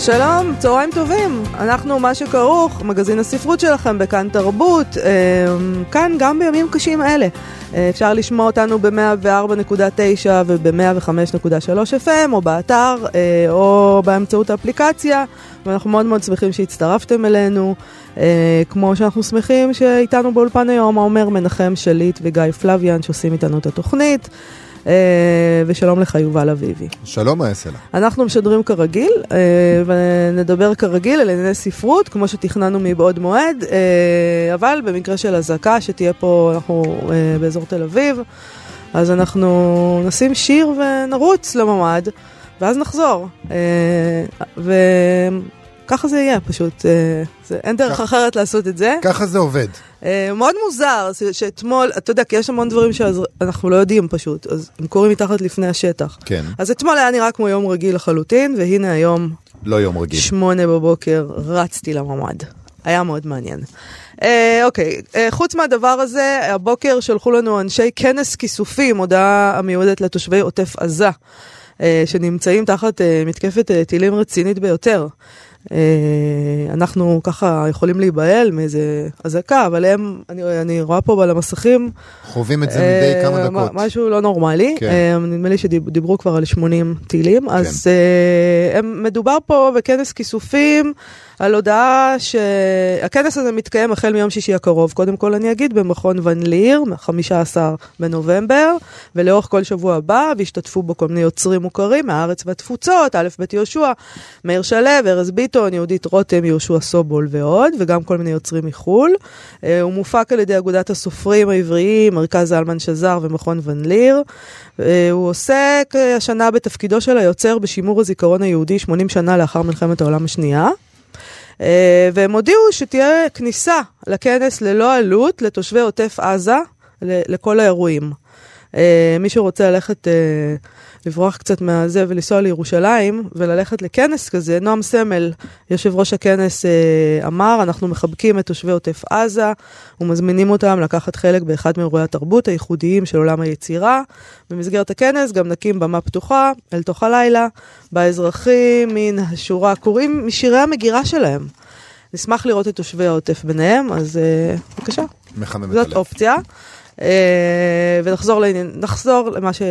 שלום, צהריים טובים. אנחנו מה שכרוך, מגזין הספרות שלכם בכאן תרבות, אה, כאן גם בימים קשים אלה. אה, אפשר לשמוע אותנו ב-104.9 וב-105.3 FM, או באתר, אה, או באמצעות האפליקציה, ואנחנו מאוד מאוד שמחים שהצטרפתם אלינו. כמו שאנחנו שמחים שאיתנו באולפן היום העומר מנחם שליט וגיא פלוויאן שעושים איתנו את התוכנית. אה, ושלום לך, יובל אביבי. שלום, מה יעשה לה? אנחנו משדרים כרגיל, אה, ונדבר כרגיל על ענייני ספרות, כמו שתכננו מבעוד מועד, אה, אבל במקרה של אזעקה, שתהיה פה, אנחנו באזור תל אביב, אז אנחנו נשים שיר ונרוץ לממ"ד, ואז נחזור. וככה זה יהיה, פשוט. אין דרך אחרת לעשות את זה. ככה זה עובד. Uh, מאוד מוזר שאתמול, אתה יודע, כי יש המון דברים שאנחנו לא יודעים פשוט, אז הם קורים מתחת לפני השטח. כן. אז אתמול היה נראה כמו יום רגיל לחלוטין, והנה היום... לא יום רגיל. שמונה בבוקר, רצתי לממ"ד. היה מאוד מעניין. Uh, אוקיי, uh, חוץ מהדבר הזה, הבוקר שלחו לנו אנשי כנס כיסופים, הודעה המיועדת לתושבי עוטף עזה, uh, שנמצאים תחת uh, מתקפת טילים רצינית ביותר. אה, אנחנו ככה יכולים להיבהל מאיזה אזעקה, אבל הם, אני, אני רואה פה על המסכים... חווים את זה מדי כמה אה, דקות. משהו לא נורמלי. כן. אה, נדמה לי שדיברו כבר על 80 טילים. כן. אז הם, מדובר פה בכנס כיסופים. על הודעה שהכנס הזה מתקיים החל מיום שישי הקרוב. קודם כל אני אגיד במכון ון ליר, 15 בנובמבר, ולאורך כל שבוע הבא, והשתתפו בו כל מיני יוצרים מוכרים מהארץ והתפוצות, א' ב' יהושע, מאיר שלו, ארז ביטון, יהודית רותם, יהושע סובול ועוד, וגם כל מיני יוצרים מחו"ל. אה, הוא מופק על ידי אגודת הסופרים העבריים, מרכז זלמן שזר ומכון ון ליר. אה, הוא עוסק אה, השנה בתפקידו של היוצר בשימור הזיכרון היהודי 80 שנה לאחר מלחמת העולם השנייה. אה, והם הודיעו שתהיה כניסה לכנס ללא עלות לתושבי עוטף עזה, לכל האירועים. אה, מי שרוצה ללכת, אה, לברוח קצת מהזה ולנסוע לירושלים וללכת לכנס כזה, נועם סמל, יושב ראש הכנס, אמר, אנחנו מחבקים את תושבי עוטף עזה ומזמינים אותם לקחת חלק באחד מאירועי התרבות הייחודיים של עולם היצירה. במסגרת הכנס גם נקים במה פתוחה אל תוך הלילה, בה אזרחים מן השורה קוראים משירי המגירה שלהם. נשמח לראות את תושבי העוטף ביניהם, אז בבקשה. מחמם את הלב. זאת אופציה. אה, ונחזור לעניין, נחזור למה ש...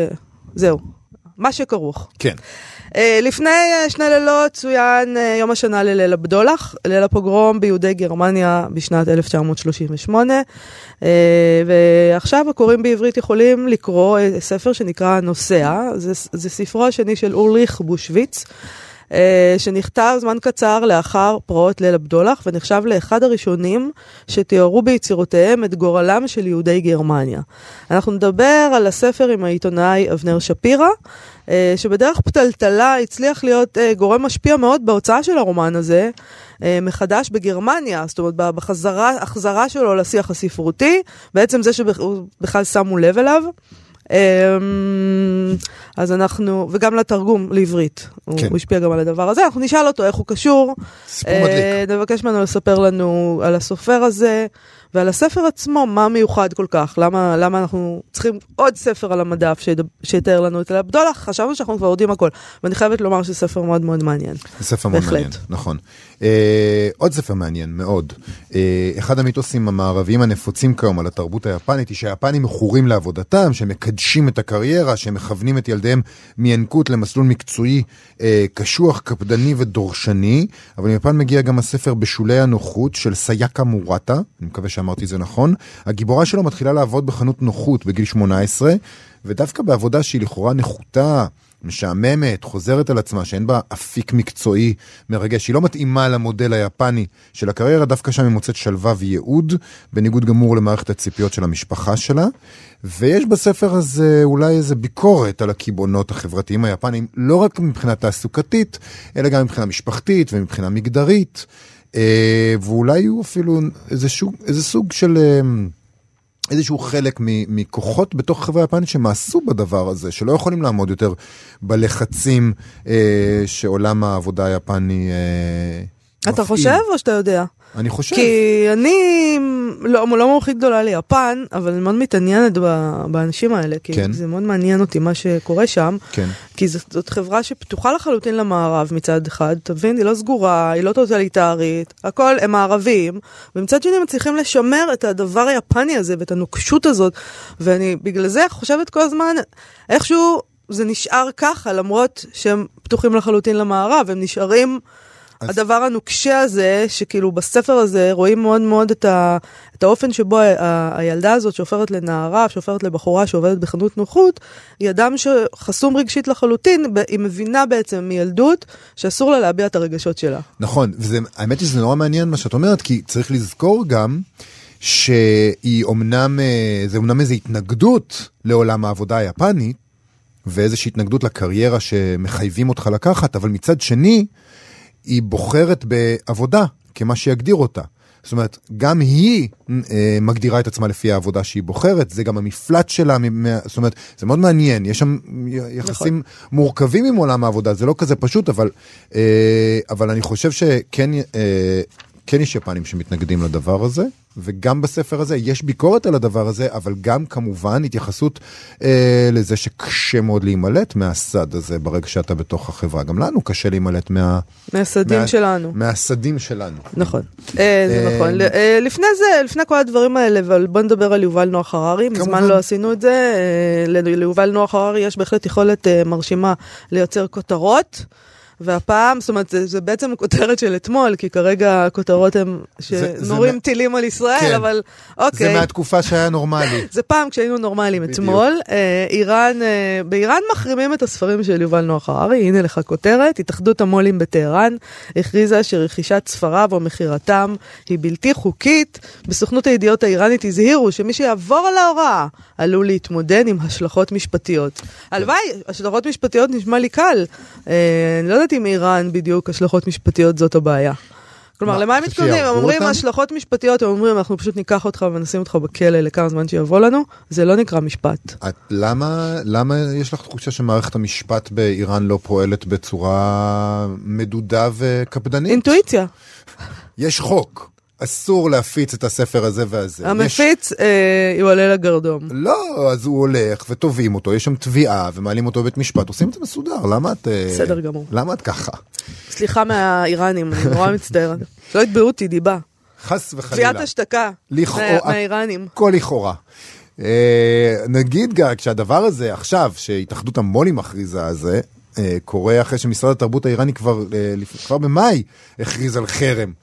זהו, מה שכרוך. כן. Uh, לפני uh, שני לילות צוין uh, יום השנה לליל הבדולח, ליל הפוגרום ביהודי גרמניה בשנת 1938, uh, ועכשיו הקוראים בעברית יכולים לקרוא uh, ספר שנקרא נוסע, זה, זה ספרו השני של אורליך בושוויץ. אה, שנכתב זמן קצר לאחר פרעות ליל הבדולח, ונחשב לאחד הראשונים שתיארו ביצירותיהם את גורלם של יהודי גרמניה. אנחנו נדבר על הספר עם העיתונאי אבנר שפירא, אה, שבדרך פתלתלה הצליח להיות אה, גורם משפיע מאוד בהוצאה של הרומן הזה. מחדש בגרמניה, זאת אומרת בחזרה, החזרה שלו לשיח הספרותי, בעצם זה שבכלל שמו לב אליו. אמ, אז אנחנו, וגם לתרגום לעברית, כן. הוא השפיע גם על הדבר הזה, אנחנו נשאל אותו איך הוא קשור. סיפור מדליק. אה, נבקש ממנו לספר לנו על הסופר הזה, ועל הספר עצמו, מה מיוחד כל כך? למה, למה אנחנו צריכים עוד ספר על המדף שיתאר לנו את הבדולח? חשבנו שאנחנו כבר יודעים הכל, ואני חייבת לומר שזה ספר מאוד מאוד מעניין. זה ספר מאוד מעניין, נכון. אה, עוד ספר מעניין מאוד. אה, אחד המיתוסים המערביים הנפוצים כיום על התרבות היפנית היא שהיפנים מכורים לעבודתם, שמקדשים את הקריירה, שמכוונים את ילדיהם מינקות למסלול מקצועי אה, קשוח, קפדני ודורשני, אבל מיפן מגיע גם הספר בשולי הנוחות של סייקה מורטה, אני מקווה שאמרתי זה נכון. הגיבורה שלו מתחילה לעבוד בחנות נוחות בגיל 18, ודווקא בעבודה שהיא לכאורה נחותה, משעממת, חוזרת על עצמה, שאין בה אפיק מקצועי מרגש, היא לא מתאימה למודל היפני של הקריירה, דווקא שם היא מוצאת שלווה וייעוד, בניגוד גמור למערכת הציפיות של המשפחה שלה. ויש בספר הזה אולי איזה ביקורת על הקיבעונות החברתיים היפניים, לא רק מבחינה תעסוקתית, אלא גם מבחינה משפחתית ומבחינה מגדרית. ואולי יהיו אפילו איזה, שוק, איזה סוג של... איזשהו חלק מכוחות בתוך החברה היפנית שמעשו בדבר הזה, שלא יכולים לעמוד יותר בלחצים אה, שעולם העבודה היפני אה, אתה מפעיל. חושב או שאתה יודע? אני חושב. כי אני לא, לא מומחית גדולה ליפן, אבל אני מאוד מתעניינת באנשים האלה, כי כן. זה מאוד מעניין אותי מה שקורה שם. כן. כי זאת, זאת חברה שפתוחה לחלוטין למערב מצד אחד, תבין, היא לא סגורה, היא לא טוטליטרית, הכל, הם מערבים, ומצד שני מצליחים לשמר את הדבר היפני הזה ואת הנוקשות הזאת, ואני בגלל זה חושבת כל הזמן, איכשהו זה נשאר ככה, למרות שהם פתוחים לחלוטין למערב, הם נשארים... אז... הדבר הנוקשה הזה, שכאילו בספר הזה רואים מאוד מאוד את, ה, את האופן שבו ה, ה, הילדה הזאת שהופכת לנערה, שהופכת לבחורה שעובדת בחנות נוחות, היא אדם שחסום רגשית לחלוטין, היא מבינה בעצם מילדות שאסור לה להביע את הרגשות שלה. נכון, והאמת היא שזה נורא מעניין מה שאת אומרת, כי צריך לזכור גם שהיא אומנם, אה, זה אומנם איזו התנגדות לעולם העבודה היפנית, ואיזושהי התנגדות לקריירה שמחייבים אותך לקחת, אבל מצד שני, היא בוחרת בעבודה כמה שיגדיר אותה. זאת אומרת, גם היא אה, מגדירה את עצמה לפי העבודה שהיא בוחרת, זה גם המפלט שלה, זאת אומרת, זה מאוד מעניין, יש שם יחסים נכון. מורכבים עם עולם העבודה, זה לא כזה פשוט, אבל, אה, אבל אני חושב שכן אה, כן יש יפנים שמתנגדים לדבר הזה. וגם בספר הזה יש ביקורת על הדבר הזה, אבל גם כמובן התייחסות אה, לזה שקשה מאוד להימלט מהסד הזה ברגע שאתה בתוך החברה. גם לנו קשה להימלט מה... מהסדים מה, שלנו. מהסדים שלנו. נכון, אה, זה אה, נכון. אה, לפני זה, לפני כל הדברים האלה, אבל בוא נדבר על יובל נוח הררי, מזמן לא עשינו את זה. אה, ליובל נוח הררי יש בהחלט יכולת אה, מרשימה לייצר כותרות. והפעם, זאת אומרת, זה, זה בעצם כותרת של אתמול, כי כרגע הכותרות הן שנורים זה, טילים על ישראל, כן. אבל אוקיי. זה מהתקופה שהיה נורמלי. זה פעם כשהיינו נורמליים אתמול. אה, איראן, אה, באיראן מחרימים את הספרים של יובל נוח הררי, הנה לך כותרת, התאחדות המו"לים בטהרן הכריזה שרכישת ספריו או מכירתם היא בלתי חוקית. בסוכנות הידיעות האיראנית הזהירו שמי שיעבור על ההוראה עלול להתמודד עם השלכות משפטיות. הלוואי, השלכות משפטיות נשמע לי קל. אה, אני לא יודעת יודעת אם איראן בדיוק השלכות משפטיות זאת הבעיה. כלומר, למה הם מתכוונים? הם אומרים השלכות משפטיות, הם אומרים אנחנו פשוט ניקח אותך ונשים אותך בכלא לכמה זמן שיבוא לנו, זה לא נקרא משפט. את, למה, למה יש לך תחושה שמערכת המשפט באיראן לא פועלת בצורה מדודה וקפדנית? אינטואיציה. יש חוק. אסור להפיץ את הספר הזה והזה. המפיץ יש... אה, יועלה לגרדום. לא, אז הוא הולך ותובעים אותו, יש שם תביעה ומעלים אותו בבית משפט, עושים את זה מסודר, למה את... אה, בסדר גמור. למה את ככה? סליחה מהאיראנים, אני נורא מצטערת. שלא יתבעו אותי דיבה. חס וחלילה. תביעת השתקה מהאיראנים. הכל לכאורה. אה, נגיד גם, כשהדבר הזה עכשיו, שהתאחדות המו"לים מכריזה על זה, אה, קורה אחרי שמשרד התרבות האיראני כבר, אה, כבר במאי הכריז על חרם.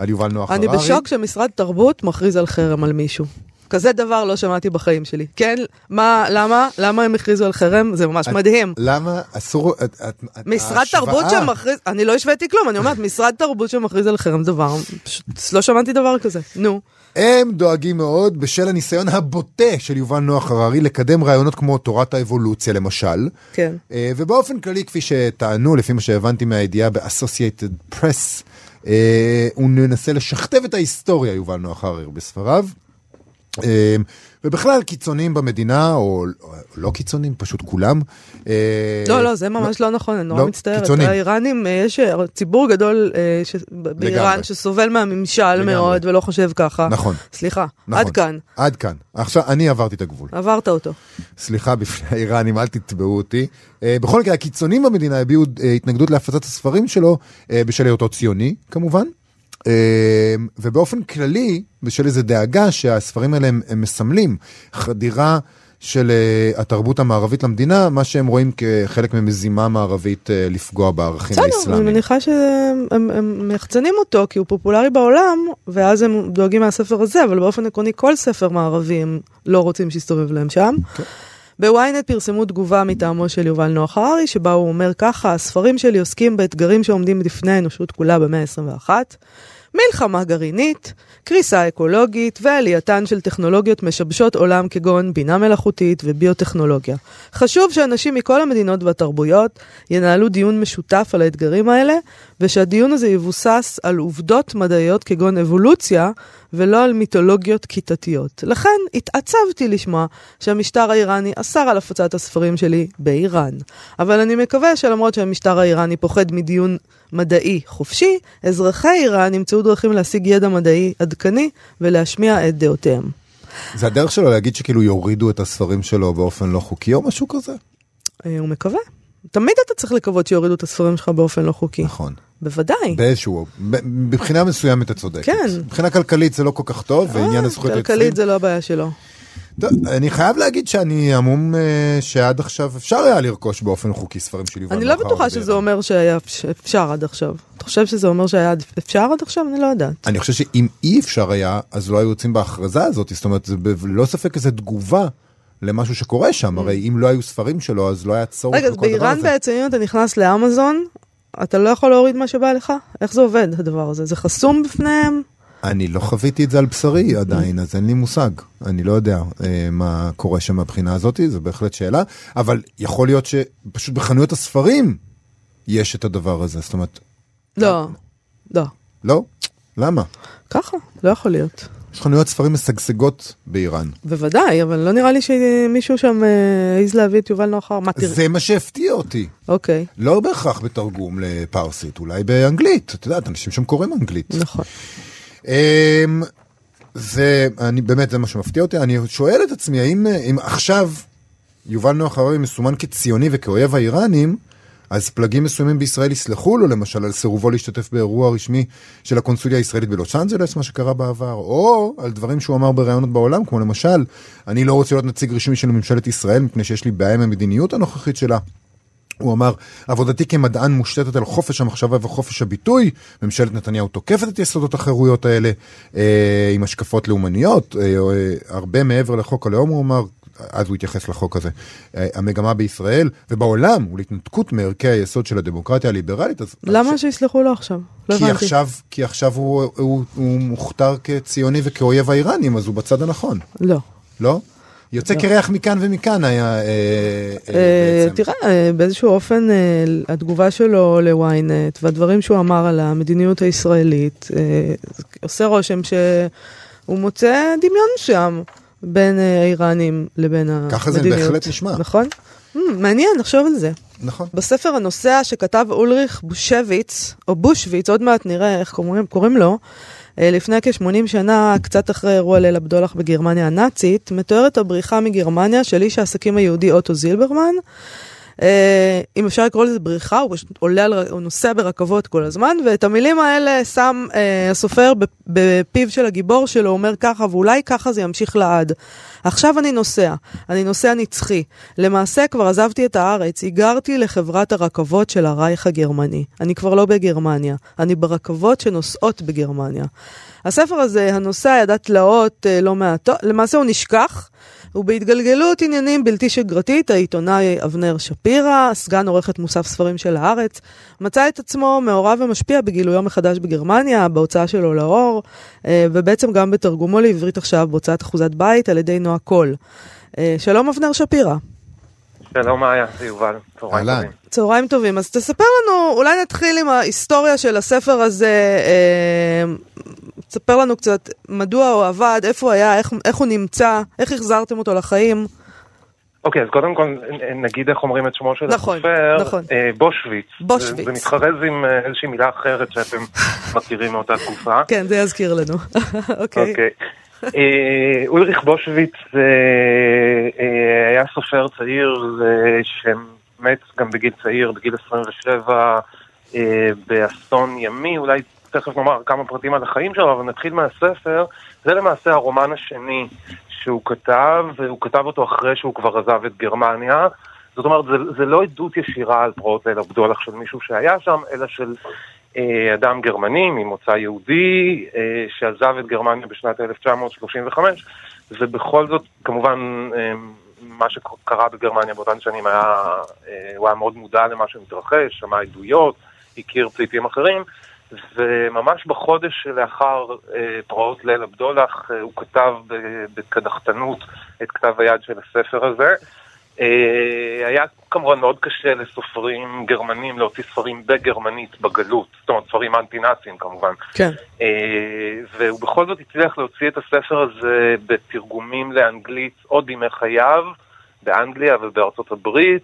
על יובל נוח הררי. אני בשוק שמשרד תרבות מכריז על חרם על מישהו. כזה דבר לא שמעתי בחיים שלי. כן, מה, למה? למה הם הכריזו על חרם? זה ממש את, מדהים. למה אסור... את, את, משרד ההשוואה... תרבות שמכריז, אני לא השוויתי כלום, אני אומרת, משרד תרבות שמכריז על חרם דבר, פשוט לא שמעתי דבר כזה, נו. הם דואגים מאוד בשל הניסיון הבוטה של יובל נוח הררי לקדם רעיונות כמו תורת האבולוציה למשל. כן. אה, ובאופן כללי, כפי שטענו, לפי מה שהבנתי מהידיעה ב-Associated Press, הוא מנסה לשכתב את ההיסטוריה, יובל נוח הררי בספריו. אה, ובכלל קיצונים במדינה, או לא קיצונים, פשוט כולם. אה, לא, לא, זה ממש לא, נכון, אני נורא לא, מצטערת. האיראנים, יש ציבור גדול באיראן שסובל מהממשל מאוד ולא חושב ככה. נכון. סליחה, נכון. עד כאן. עד כאן. עכשיו, אני עברתי את הגבול. עברת אותו. סליחה בפני האיראנים, אל תתבעו אותי. בכל מקרה, הקיצונים במדינה הביעו התנגדות להפצת הספרים שלו בשל היותו ציוני, כמובן. אמ, ובאופן כללי, בשל איזה דאגה שהספרים האלה הם, הם מסמלים חדירה של uh, התרבות המערבית למדינה, מה שהם רואים כחלק ממזימה מערבית uh, לפגוע בערכים האסלאמיים. בסדר, אני מניחה שהם מייחצנים אותו כי הוא פופולרי בעולם, ואז הם דואגים מהספר הזה, אבל באופן עקרוני כל ספר מערבי הם לא רוצים שיסתובב להם שם. Okay. אוקיי. בוויינט פרסמו תגובה מטעמו של יובל נוח הררי, שבה הוא אומר ככה, הספרים שלי עוסקים באתגרים שעומדים לפני האנושות כולה במאה ה-21. מלחמה גרעינית, קריסה אקולוגית ועלייתן של טכנולוגיות משבשות עולם כגון בינה מלאכותית וביוטכנולוגיה. חשוב שאנשים מכל המדינות והתרבויות ינהלו דיון משותף על האתגרים האלה, ושהדיון הזה יבוסס על עובדות מדעיות כגון אבולוציה, ולא על מיתולוגיות כיתתיות. לכן התעצבתי לשמוע שהמשטר האיראני אסר על הפצת הספרים שלי באיראן. אבל אני מקווה שלמרות שהמשטר האיראני פוחד מדיון מדעי חופשי, אזרחי איראן ימצאו דרכים להשיג ידע מדעי עדכני ולהשמיע את דעותיהם. זה הדרך שלו להגיד שכאילו יורידו את הספרים שלו באופן לא חוקי או משהו כזה? אה, הוא מקווה. תמיד אתה צריך לקוות שיורידו את הספרים שלך באופן לא חוקי. נכון. בוודאי. באיזשהו, מבחינה מסוימת אתה צודק. כן. מבחינה כלכלית זה לא כל כך טוב, ועניין הזכויות היוצרים... כלכלית זה לא הבעיה שלו. אני חייב להגיד שאני המום אה, שעד עכשיו אפשר היה לרכוש באופן חוקי ספרים של יובל אני לא בטוחה שזה אומר שהיה אפשר עד עכשיו. אתה חושב שזה אומר שהיה אפשר עד עכשיו? אני לא יודעת. אני חושב שאם אי אפשר היה, אז לא היו יוצאים בהכרזה הזאת, זאת אומרת, זה ללא ספק איזה תגובה. למשהו שקורה שם, mm. הרי אם לא היו ספרים שלו, אז לא היה צורך בכל דבר הזה. רגע, באיראן בעצם אם אתה נכנס לאמזון, אתה לא יכול להוריד מה שבא לך? איך זה עובד הדבר הזה? זה חסום בפניהם? אני לא חוויתי את זה על בשרי עדיין, אז אין לי מושג. אני לא יודע אה, מה קורה שם מבחינה הזאת, זו בהחלט שאלה. אבל יכול להיות שפשוט בחנויות הספרים יש את הדבר הזה, זאת אומרת... לא, לא. לא? למה? ככה, לא יכול להיות. יש חנויות ספרים משגשגות באיראן. בוודאי, אבל לא נראה לי שמישהו שם אה, העז להביא את יובל נוחר. מה תראה? זה מה שהפתיע אותי. אוקיי. לא בהכרח בתרגום לפרסית, אולי באנגלית. את יודעת, אנשים שם קוראים אנגלית. נכון. אמ, זה, אני באמת, זה מה שמפתיע אותי. אני שואל את עצמי, האם אם עכשיו יובל נוח הררי מסומן כציוני וכאויב האיראנים, אז פלגים מסוימים בישראל יסלחו לו למשל על סירובו להשתתף באירוע רשמי של הקונסוליה הישראלית בלוס אנג'לס, מה שקרה בעבר, או על דברים שהוא אמר בראיונות בעולם, כמו למשל, אני לא רוצה להיות נציג רשמי של ממשלת ישראל מפני שיש לי בעיה עם המדיניות הנוכחית שלה. הוא אמר, עבודתי כמדען מושתתת על חופש המחשבה וחופש הביטוי, ממשלת נתניהו תוקפת את יסודות החירויות האלה אה, עם השקפות לאומניות, אה, אה, הרבה מעבר לחוק הלאום, הוא אמר, אז הוא התייחס לחוק הזה. אה, המגמה בישראל ובעולם הוא להתנתקות מערכי היסוד של הדמוקרטיה הליברלית. אז למה ש... שיסלחו לו עכשיו? לא כי, עכשיו כי עכשיו הוא, הוא, הוא, הוא מוכתר כציוני וכאויב האיראנים, אז הוא בצד הנכון. לא. לא? יוצא לא. קרח מכאן ומכאן היה אה, אה, בעצם. תראה, באיזשהו אופן התגובה שלו לוויינט והדברים שהוא אמר על המדיניות הישראלית, עושה רושם שהוא מוצא דמיון שם. בין אה, האיראנים לבין המדיניות. ככה זה בהחלט נשמע. נכון? Hmm, מעניין, נחשוב על זה. נכון. בספר הנוסע שכתב אולריך בושוויץ, או בושוויץ, עוד מעט נראה איך קוראים, קוראים לו, אה, לפני כ-80 שנה, קצת אחרי אירוע ליל הבדולח בגרמניה הנאצית, מתוארת הבריחה מגרמניה של איש העסקים היהודי אוטו זילברמן. אה, אם אפשר לקרוא לזה בריחה, הוא פשוט עולה על, הוא נוסע ברכבות כל הזמן, ואת המילים האלה שם אה, הסופר בפיו של הגיבור שלו, אומר ככה, ואולי ככה זה ימשיך לעד. עכשיו אני נוסע, אני נוסע נצחי. למעשה כבר עזבתי את הארץ, היגרתי לחברת הרכבות של הרייך הגרמני. אני כבר לא בגרמניה, אני ברכבות שנוסעות בגרמניה. הספר הזה, הנוסע ידע תלאות אה, לא מעטות, למעשה הוא נשכח. ובהתגלגלות עניינים בלתי שגרתית, העיתונאי אבנר שפירא, סגן עורכת מוסף ספרים של הארץ, מצא את עצמו מעורב ומשפיע בגילויו מחדש בגרמניה, בהוצאה שלו לאור, אה, ובעצם גם בתרגומו לעברית עכשיו בהוצאת אחוזת בית על ידי נועה קול. אה, שלום אבנר שפירא. שלום מאיה, זה יובל, צהריים טובים. צהריים טובים, אז תספר לנו, אולי נתחיל עם ההיסטוריה של הספר הזה, אה, תספר לנו קצת מדוע הוא עבד, איפה הוא היה, איך, איך הוא נמצא, איך החזרתם אותו לחיים. אוקיי, okay, אז קודם כל נגיד איך אומרים את שמו של נכון, הסופר, נכון. אה, בושוויץ. בושוויץ. זה, זה מתחרז עם אה, איזושהי מילה אחרת שאתם מכירים מאותה תקופה. כן, זה יזכיר לנו. אוקיי. okay. אוקיי. אה, אולריך בושוויץ אה, היה סופר צעיר אה, שמת גם בגיל צעיר, בגיל 27, אה, באסון ימי, אולי תכף נאמר כמה פרטים על החיים שלו, אבל נתחיל מהספר. זה למעשה הרומן השני שהוא כתב, והוא כתב אותו אחרי שהוא כבר עזב את גרמניה. זאת אומרת, זה, זה לא עדות ישירה על פרעות ליל הבדולח של מישהו שהיה שם, אלא של אה, אדם גרמני ממוצא יהודי אה, שעזב את גרמניה בשנת 1935, ובכל זאת, כמובן, אה, מה שקרה בגרמניה באותן שנים היה, אה, הוא היה מאוד מודע למה שמתרחש, שמע עדויות, הכיר פליטים אחרים. וממש בחודש שלאחר פרעות ליל הבדולח הוא כתב בקדחתנות את כתב היד של הספר הזה. היה כמובן מאוד קשה לסופרים גרמנים להוציא ספרים בגרמנית בגלות, זאת אומרת ספרים אנטי-נאצים כמובן. כן. והוא בכל זאת הצליח להוציא את הספר הזה בתרגומים לאנגלית עוד בימי חייו, באנגליה ובארצות הברית,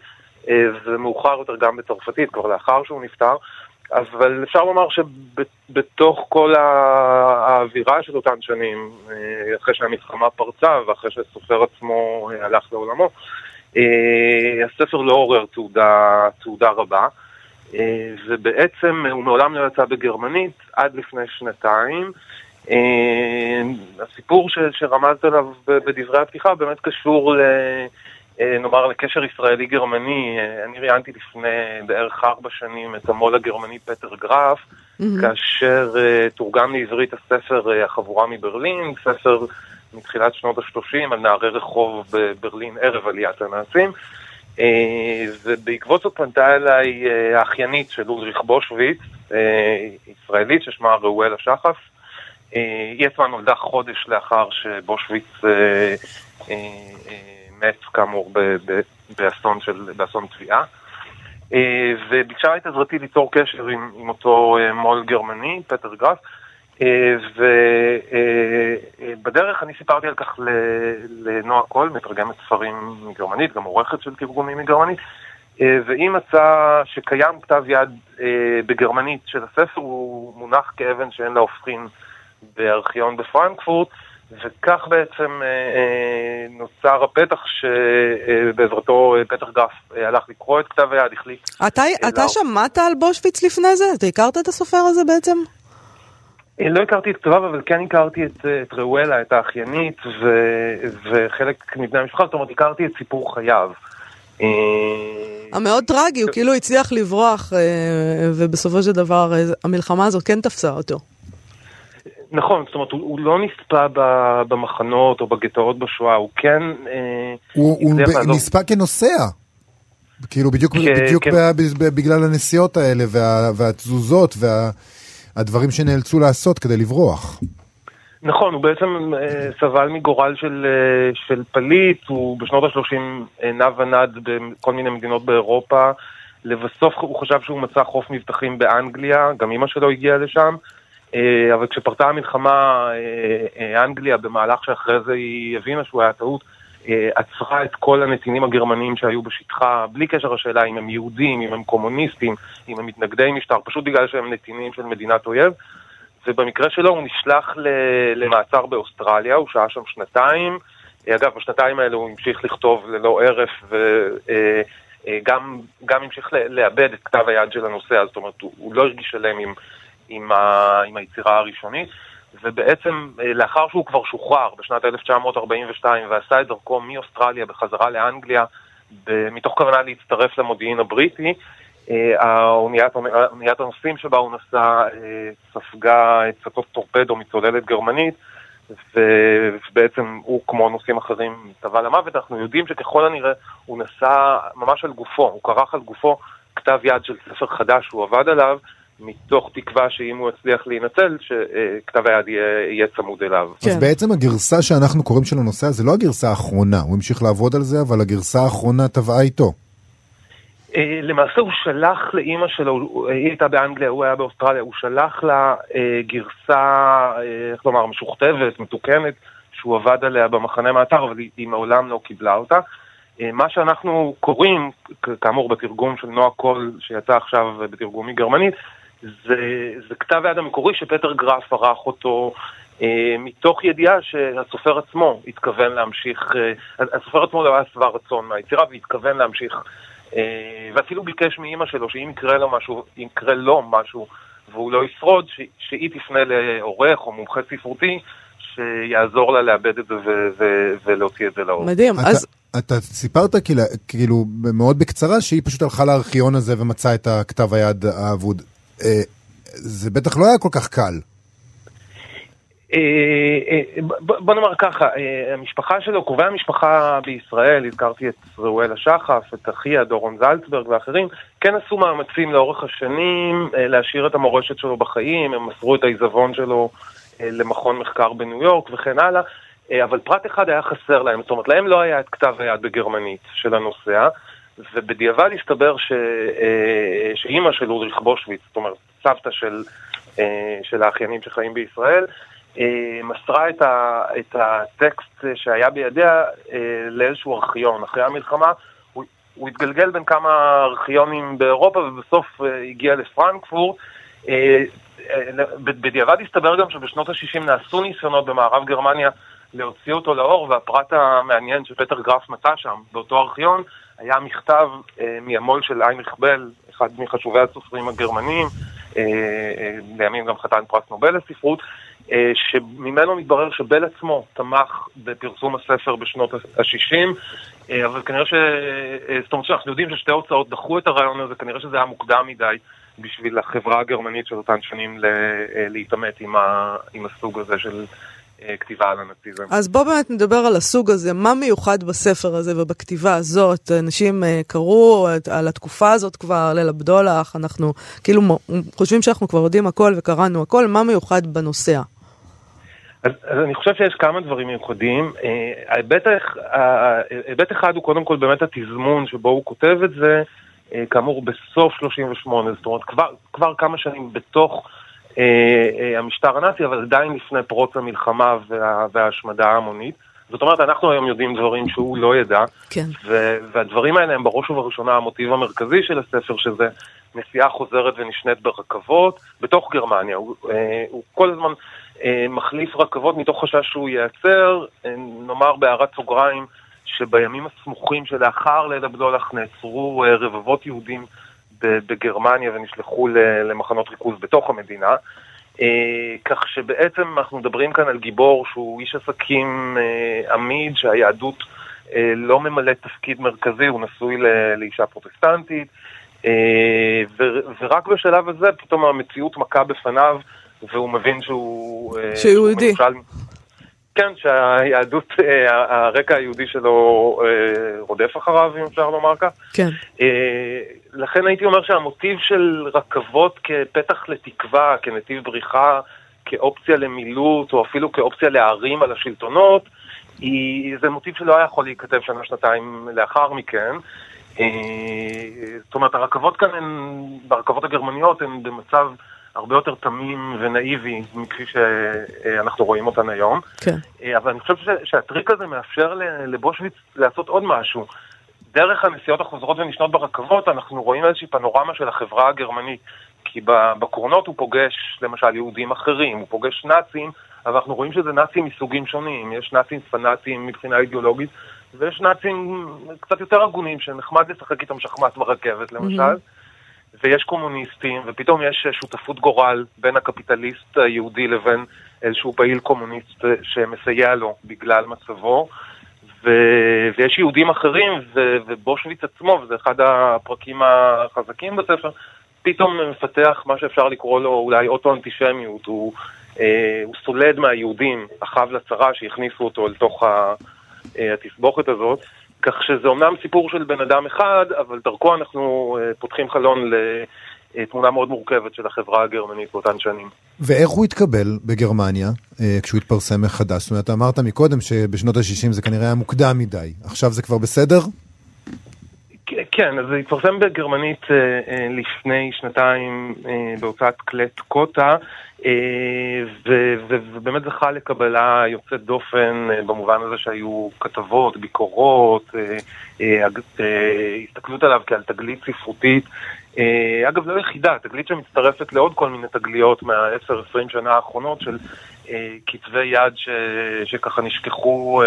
ומאוחר יותר גם בצרפתית, כבר לאחר שהוא נפטר. אבל אפשר לומר שבתוך כל האווירה של אותן שנים, אחרי שהמלחמה פרצה ואחרי שהסופר עצמו הלך לעולמו, הספר לא עורר תעודה, תעודה רבה, ובעצם הוא מעולם לא יצא בגרמנית עד לפני שנתיים. הסיפור שרמזת עליו בדברי הפתיחה באמת קשור ל... נאמר לקשר ישראלי-גרמני, אני ראיינתי לפני בערך ארבע שנים את המו"ל הגרמני פטר גרף, mm-hmm. כאשר תורגם לעברית הספר החבורה מברלין, ספר מתחילת שנות ה-30 על נערי רחוב בברלין ערב עליית הנאצים. Uh, ובעקבות זאת פנתה אליי uh, האחיינית של אולריך בושוויץ, uh, ישראלית ששמה ראואלה שחף. היא עצמה נולדה חודש לאחר שבושוויץ מת כאמור באסון, של, באסון תביעה. אה, וביקשה את עזרתי ליצור קשר עם, עם אותו אה, מו"ל גרמני, פטר גרף, אה, ובדרך אני סיפרתי על כך לנועה קול, מתרגמת ספרים מגרמנית, גם עורכת של תרגומים מגרמנית, והיא מצאה שקיים כתב יד בגרמנית של הספר, הוא מונח כאבן שאין לה הופכין בארכיון בפרנקפורט, וכך בעצם אה, אה, נוצר הפתח שבעזרתו אה, פתח גרף הלך לקרוא את כתב היד, החליט. אתה, אתה שמעת על בושוויץ לפני זה? אתה הכרת את הסופר הזה בעצם? לא הכרתי את כתביו, אבל כן הכרתי את, את ראואלה, את האחיינית, ו, וחלק מבני המשפחה, זאת אומרת, הכרתי את סיפור חייו. המאוד טרגי, הוא כאילו הצליח לברוח, ובסופו של דבר המלחמה הזאת כן תפסה אותו. נכון, זאת אומרת, הוא, הוא לא נספה במחנות או בגטאות בשואה, הוא כן... אה, הוא, הוא ב- נספה כנוסע. כאילו בדיוק, כ- בדיוק. בגלל הנסיעות האלה וה, והתזוזות והדברים וה, שנאלצו לעשות כדי לברוח. נכון, הוא בעצם אה, סבל מגורל של, אה, של פליט, הוא בשנות ה-30 אה, נע ונד בכל מיני מדינות באירופה, לבסוף הוא חשב שהוא מצא חוף מבטחים באנגליה, גם אימא שלו הגיעה לשם. אה, אבל כשפרצה המלחמה, אנגליה, במהלך שאחרי זה היא הבינה שהוא היה טעות, עצרה את כל הנתינים הגרמנים שהיו בשטחה, בלי קשר לשאלה אם הם יהודים, אם הם קומוניסטים, אם הם מתנגדי משטר, פשוט בגלל שהם נתינים של מדינת אויב. ובמקרה שלו הוא נשלח למעצר באוסטרליה, הוא שהה שם שנתיים. אגב, בשנתיים האלה הוא המשיך לכתוב ללא הרף וגם גם המשיך לאבד את כתב היד של הנושא, זאת אומרת, הוא, הוא לא הרגיש שלם עם... עם, ה, עם היצירה הראשונית, ובעצם אה, לאחר שהוא כבר שוחרר בשנת 1942 ועשה את דרכו מאוסטרליה בחזרה לאנגליה, מתוך כוונה להצטרף למודיעין הבריטי, אה, אוניית הנוסעים שבה הוא נסע אה, ספגה הצתות טורפדו מצוללת גרמנית, ובעצם הוא, כמו נוסעים אחרים, טבע למוות. אנחנו יודעים שככל הנראה הוא נסע ממש על גופו, הוא כרך על גופו כתב יד של ספר חדש שהוא עבד עליו, מתוך תקווה שאם הוא יצליח להינצל, שכתב היד יהיה, יהיה צמוד אליו. כן. אז בעצם הגרסה שאנחנו קוראים של הנושא הזה לא הגרסה האחרונה, הוא המשיך לעבוד על זה, אבל הגרסה האחרונה טבעה איתו. אה, למעשה הוא שלח לאימא שלו, היא הייתה באנגליה, הוא היה באוסטרליה, הוא שלח לה אה, גרסה, אה, איך לומר, משוכתבת, מתוקנת, שהוא עבד עליה במחנה מעצר, אבל היא, היא מעולם לא קיבלה אותה. מה שאנחנו קוראים, כאמור בתרגום של נועה קול, שיצא עכשיו בתרגום מגרמנית, זה, זה כתב היד המקורי שפטר גרף ערך אותו אה, מתוך ידיעה שהסופר עצמו התכוון להמשיך, אה, הסופר עצמו לא היה שבע רצון מהיצירה והתכוון להמשיך, אה, ואפילו ביקש מאימא שלו שאם יקרה לו משהו, אם יקרה לו משהו והוא לא ישרוד, ש, שהיא תפנה לעורך או מומחה ספרותי שיעזור לה לאבד את זה ו- ו- ולהוציא את זה לאור. מדהים, אתה, אז... אתה סיפרת כאילו, כאילו מאוד בקצרה שהיא פשוט הלכה לארכיון הזה ומצאה את הכתב היד האבוד. אה, זה בטח לא היה כל כך קל. בוא נאמר ככה, המשפחה שלו, קרובי המשפחה בישראל, הזכרתי את ראואל השחף, את אחיה, דורון זלצברג ואחרים, כן עשו מאמצים לאורך השנים להשאיר את המורשת שלו בחיים, הם מסרו את העיזבון שלו למכון מחקר בניו יורק וכן הלאה, אבל פרט אחד היה חסר להם, זאת אומרת, להם לא היה את כתב היד בגרמנית של הנוסע, ובדיעבד הסתבר ש... שאימא של אוריך בושוויץ, זאת אומרת, סבתא של, של האחיינים שחיים בישראל, אה, מסרה את, ה, את הטקסט שהיה בידיה אה, לאיזשהו ארכיון. אחרי המלחמה הוא, הוא התגלגל בין כמה ארכיונים באירופה ובסוף אה, הגיע לפרנקפורט. בדיעבד הסתבר גם שבשנות ה-60 נעשו ניסיונות במערב גרמניה להוציא אותו לאור, והפרט המעניין שפטר גרף מצא שם, באותו ארכיון, היה מכתב אה, מהמו"ל של איינריך בל, אחד מחשובי הסופרים הגרמנים, אה, אה, לימים גם חתן פרס נובל לספרות, שממנו מתברר שבל עצמו תמך בפרסום הספר בשנות ה-60, אה, אבל כנראה ש... זאת אומרת שאנחנו יודעים ששתי הוצאות דחו את הרעיון הזה, כנראה שזה היה מוקדם מדי בשביל החברה הגרמנית של אותן שנים להתעמת עם, ה... עם הסוג הזה של כתיבה על הנאציזם. אז בוא באמת נדבר על הסוג הזה, מה מיוחד בספר הזה ובכתיבה הזאת? אנשים קראו על התקופה הזאת כבר, ליל הבדולח, אנחנו כאילו חושבים שאנחנו כבר יודעים הכל וקראנו הכל, מה מיוחד בנוסע? אז, אז אני חושב שיש כמה דברים מיוחדים. אה, ההיבט אחד הוא קודם כל באמת התזמון שבו הוא כותב את זה, אה, כאמור בסוף 38, זאת אומרת כבר, כבר כמה שנים בתוך אה, המשטר הנאצי, אבל עדיין לפני פרוץ המלחמה וה, וההשמדה ההמונית. זאת אומרת, אנחנו היום יודעים דברים שהוא לא ידע, כן. והדברים האלה הם בראש ובראשונה המוטיב המרכזי של הספר, שזה נסיעה חוזרת ונשנית ברכבות בתוך גרמניה. הוא, הוא כל הזמן אה, מחליף רכבות מתוך חשש שהוא ייעצר, אה, נאמר בהערת סוגריים שבימים הסמוכים שלאחר ליל הבדולח נעצרו אה, רבבות יהודים בגרמניה ונשלחו למחנות ריכוז בתוך המדינה. כך שבעצם אנחנו מדברים כאן על גיבור שהוא איש עסקים עמיד, שהיהדות לא ממלא תפקיד מרכזי, הוא נשוי לאישה פרוטסטנטית, ורק בשלב הזה פתאום המציאות מכה בפניו והוא מבין שהוא... אה, שהוא יהודי. כן, שהיהדות, אה, הרקע היהודי שלו אה, רודף אחריו, אם אפשר לומר כך. כן. לכן הייתי אומר שהמוטיב של רכבות כפתח לתקווה, כנתיב בריחה, כאופציה למילוט, או אפילו כאופציה להערים על השלטונות, היא, זה מוטיב שלא היה יכול להיכתב שנה-שנתיים לאחר מכן. זאת אומרת, הרכבות כאן הן, הרכבות הגרמניות הן במצב... הרבה יותר תמים ונאיבי מכפי שאנחנו רואים אותן היום. כן. אה, אבל אני חושב שהטריק הזה מאפשר לבושוויץ לעשות עוד משהו. דרך הנסיעות החוזרות ונשנות ברכבות אנחנו רואים איזושהי פנורמה של החברה הגרמנית. כי בקרונות הוא פוגש למשל יהודים אחרים, הוא פוגש נאצים, אבל אנחנו רואים שזה נאצים מסוגים שונים. יש נאצים פנאטיים מבחינה אידיאולוגית, ויש נאצים קצת יותר הגונים שנחמד לשחק איתם שחמט ברכבת למשל. Mm-hmm. ויש קומוניסטים, ופתאום יש שותפות גורל בין הקפיטליסט היהודי לבין איזשהו פעיל קומוניסט שמסייע לו בגלל מצבו. ויש יהודים אחרים, ו... ובושוויץ עצמו, וזה אחד הפרקים החזקים בספר, פתאום מפתח מה שאפשר לקרוא לו אולי אוטו-אנטישמיות, הוא, אה, הוא סולד מהיהודים, אחיו לצרה שהכניסו אותו אל תוך אה, התסבוכת הזאת. כך שזה אומנם סיפור של בן אדם אחד, אבל דרכו אנחנו uh, פותחים חלון לתמונה מאוד מורכבת של החברה הגרמנית באותן שנים. ואיך הוא התקבל בגרמניה uh, כשהוא התפרסם מחדש? זאת אומרת, אמרת מקודם שבשנות ה-60 זה כנראה היה מוקדם מדי. עכשיו זה כבר בסדר? כן, אז זה התפרסם בגרמנית uh, uh, לפני שנתיים uh, בהוצאת קלט קוטה. ובאמת זכה לקבלה יוצאת דופן במובן הזה שהיו כתבות, ביקורות, הסתכלות עליו כעל תגלית ספרותית. אגב, לא יחידה, תגלית שמצטרפת לעוד כל מיני תגליות מה-10-20 שנה האחרונות של כתבי יד ש... שככה נשכחו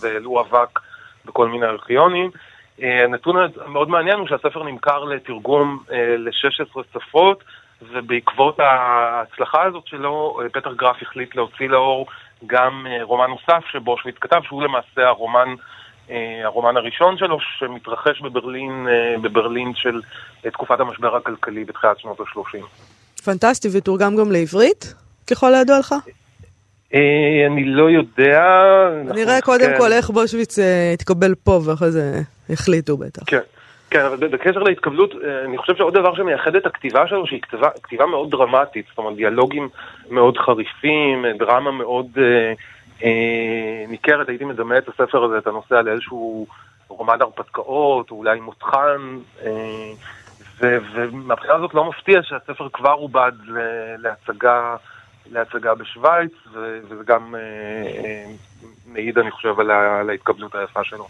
והעלו אבק בכל מיני ארכיונים. הנתון המאוד מעניין הוא שהספר נמכר לתרגום ל-16 שפות. ובעקבות ההצלחה הזאת שלו, פטר גרף החליט להוציא לאור גם אה, רומן נוסף שבושוויץ כתב, שהוא למעשה הרומן, אה, הרומן הראשון שלו, שמתרחש בברלין, אה, בברלין של תקופת המשבר הכלכלי בתחילת שנות ה-30. פנטסטי, ותורגם גם לעברית, ככל הידוע לך? אה, אני לא יודע. נראה קודם כן. כל איך בושוויץ התקבל פה ואחרי זה החליטו בטח. כן. כן, אבל בקשר להתקבלות, אני חושב שעוד דבר שמייחד את הכתיבה שלו, שהיא כתיבה, כתיבה מאוד דרמטית, זאת אומרת, דיאלוגים מאוד חריפים, דרמה מאוד אה, אה, ניכרת, הייתי מדמה את הספר הזה, את הנושא על איזשהו רומן הרפתקאות, או אולי מותחן, אה, ומהבחינה הזאת לא מפתיע שהספר כבר עובד להצגה, להצגה בשוויץ, וזה גם אה, אה, מעיד, אני חושב, על ההתקבלות היפה שלו.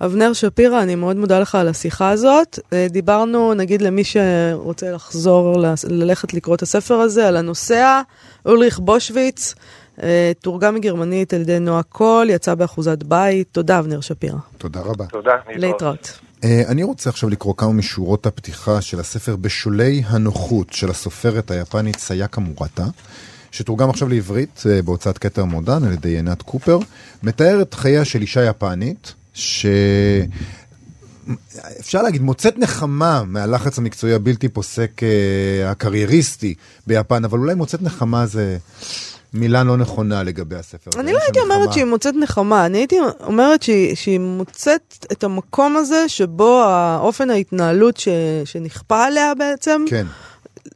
אבנר שפירא, אני מאוד מודה לך על השיחה הזאת. אה, דיברנו, נגיד למי שרוצה לחזור, ללכת לקרוא את הספר הזה, על הנוסע, אולריך בושוויץ, אה, תורגם מגרמנית על ידי נועה קול, יצא באחוזת בית. תודה, אבנר שפירא. תודה רבה. תודה, להתראות. אה, אני רוצה עכשיו לקרוא כמה משורות הפתיחה של הספר בשולי הנוחות של הסופרת היפנית סייקה מורטה. שתורגם עכשיו לעברית בהוצאת כתר מודן על ידי עינת קופר, מתאר את חייה של אישה יפנית ש... אפשר להגיד, מוצאת נחמה מהלחץ המקצועי הבלתי פוסק אה, הקרייריסטי ביפן, אבל אולי מוצאת נחמה זה מילה לא נכונה לגבי הספר. אני לא הייתי אומרת שהיא מוצאת נחמה, אני הייתי אומרת שהיא, שהיא מוצאת את המקום הזה שבו האופן ההתנהלות ש, שנכפה עליה בעצם, כן.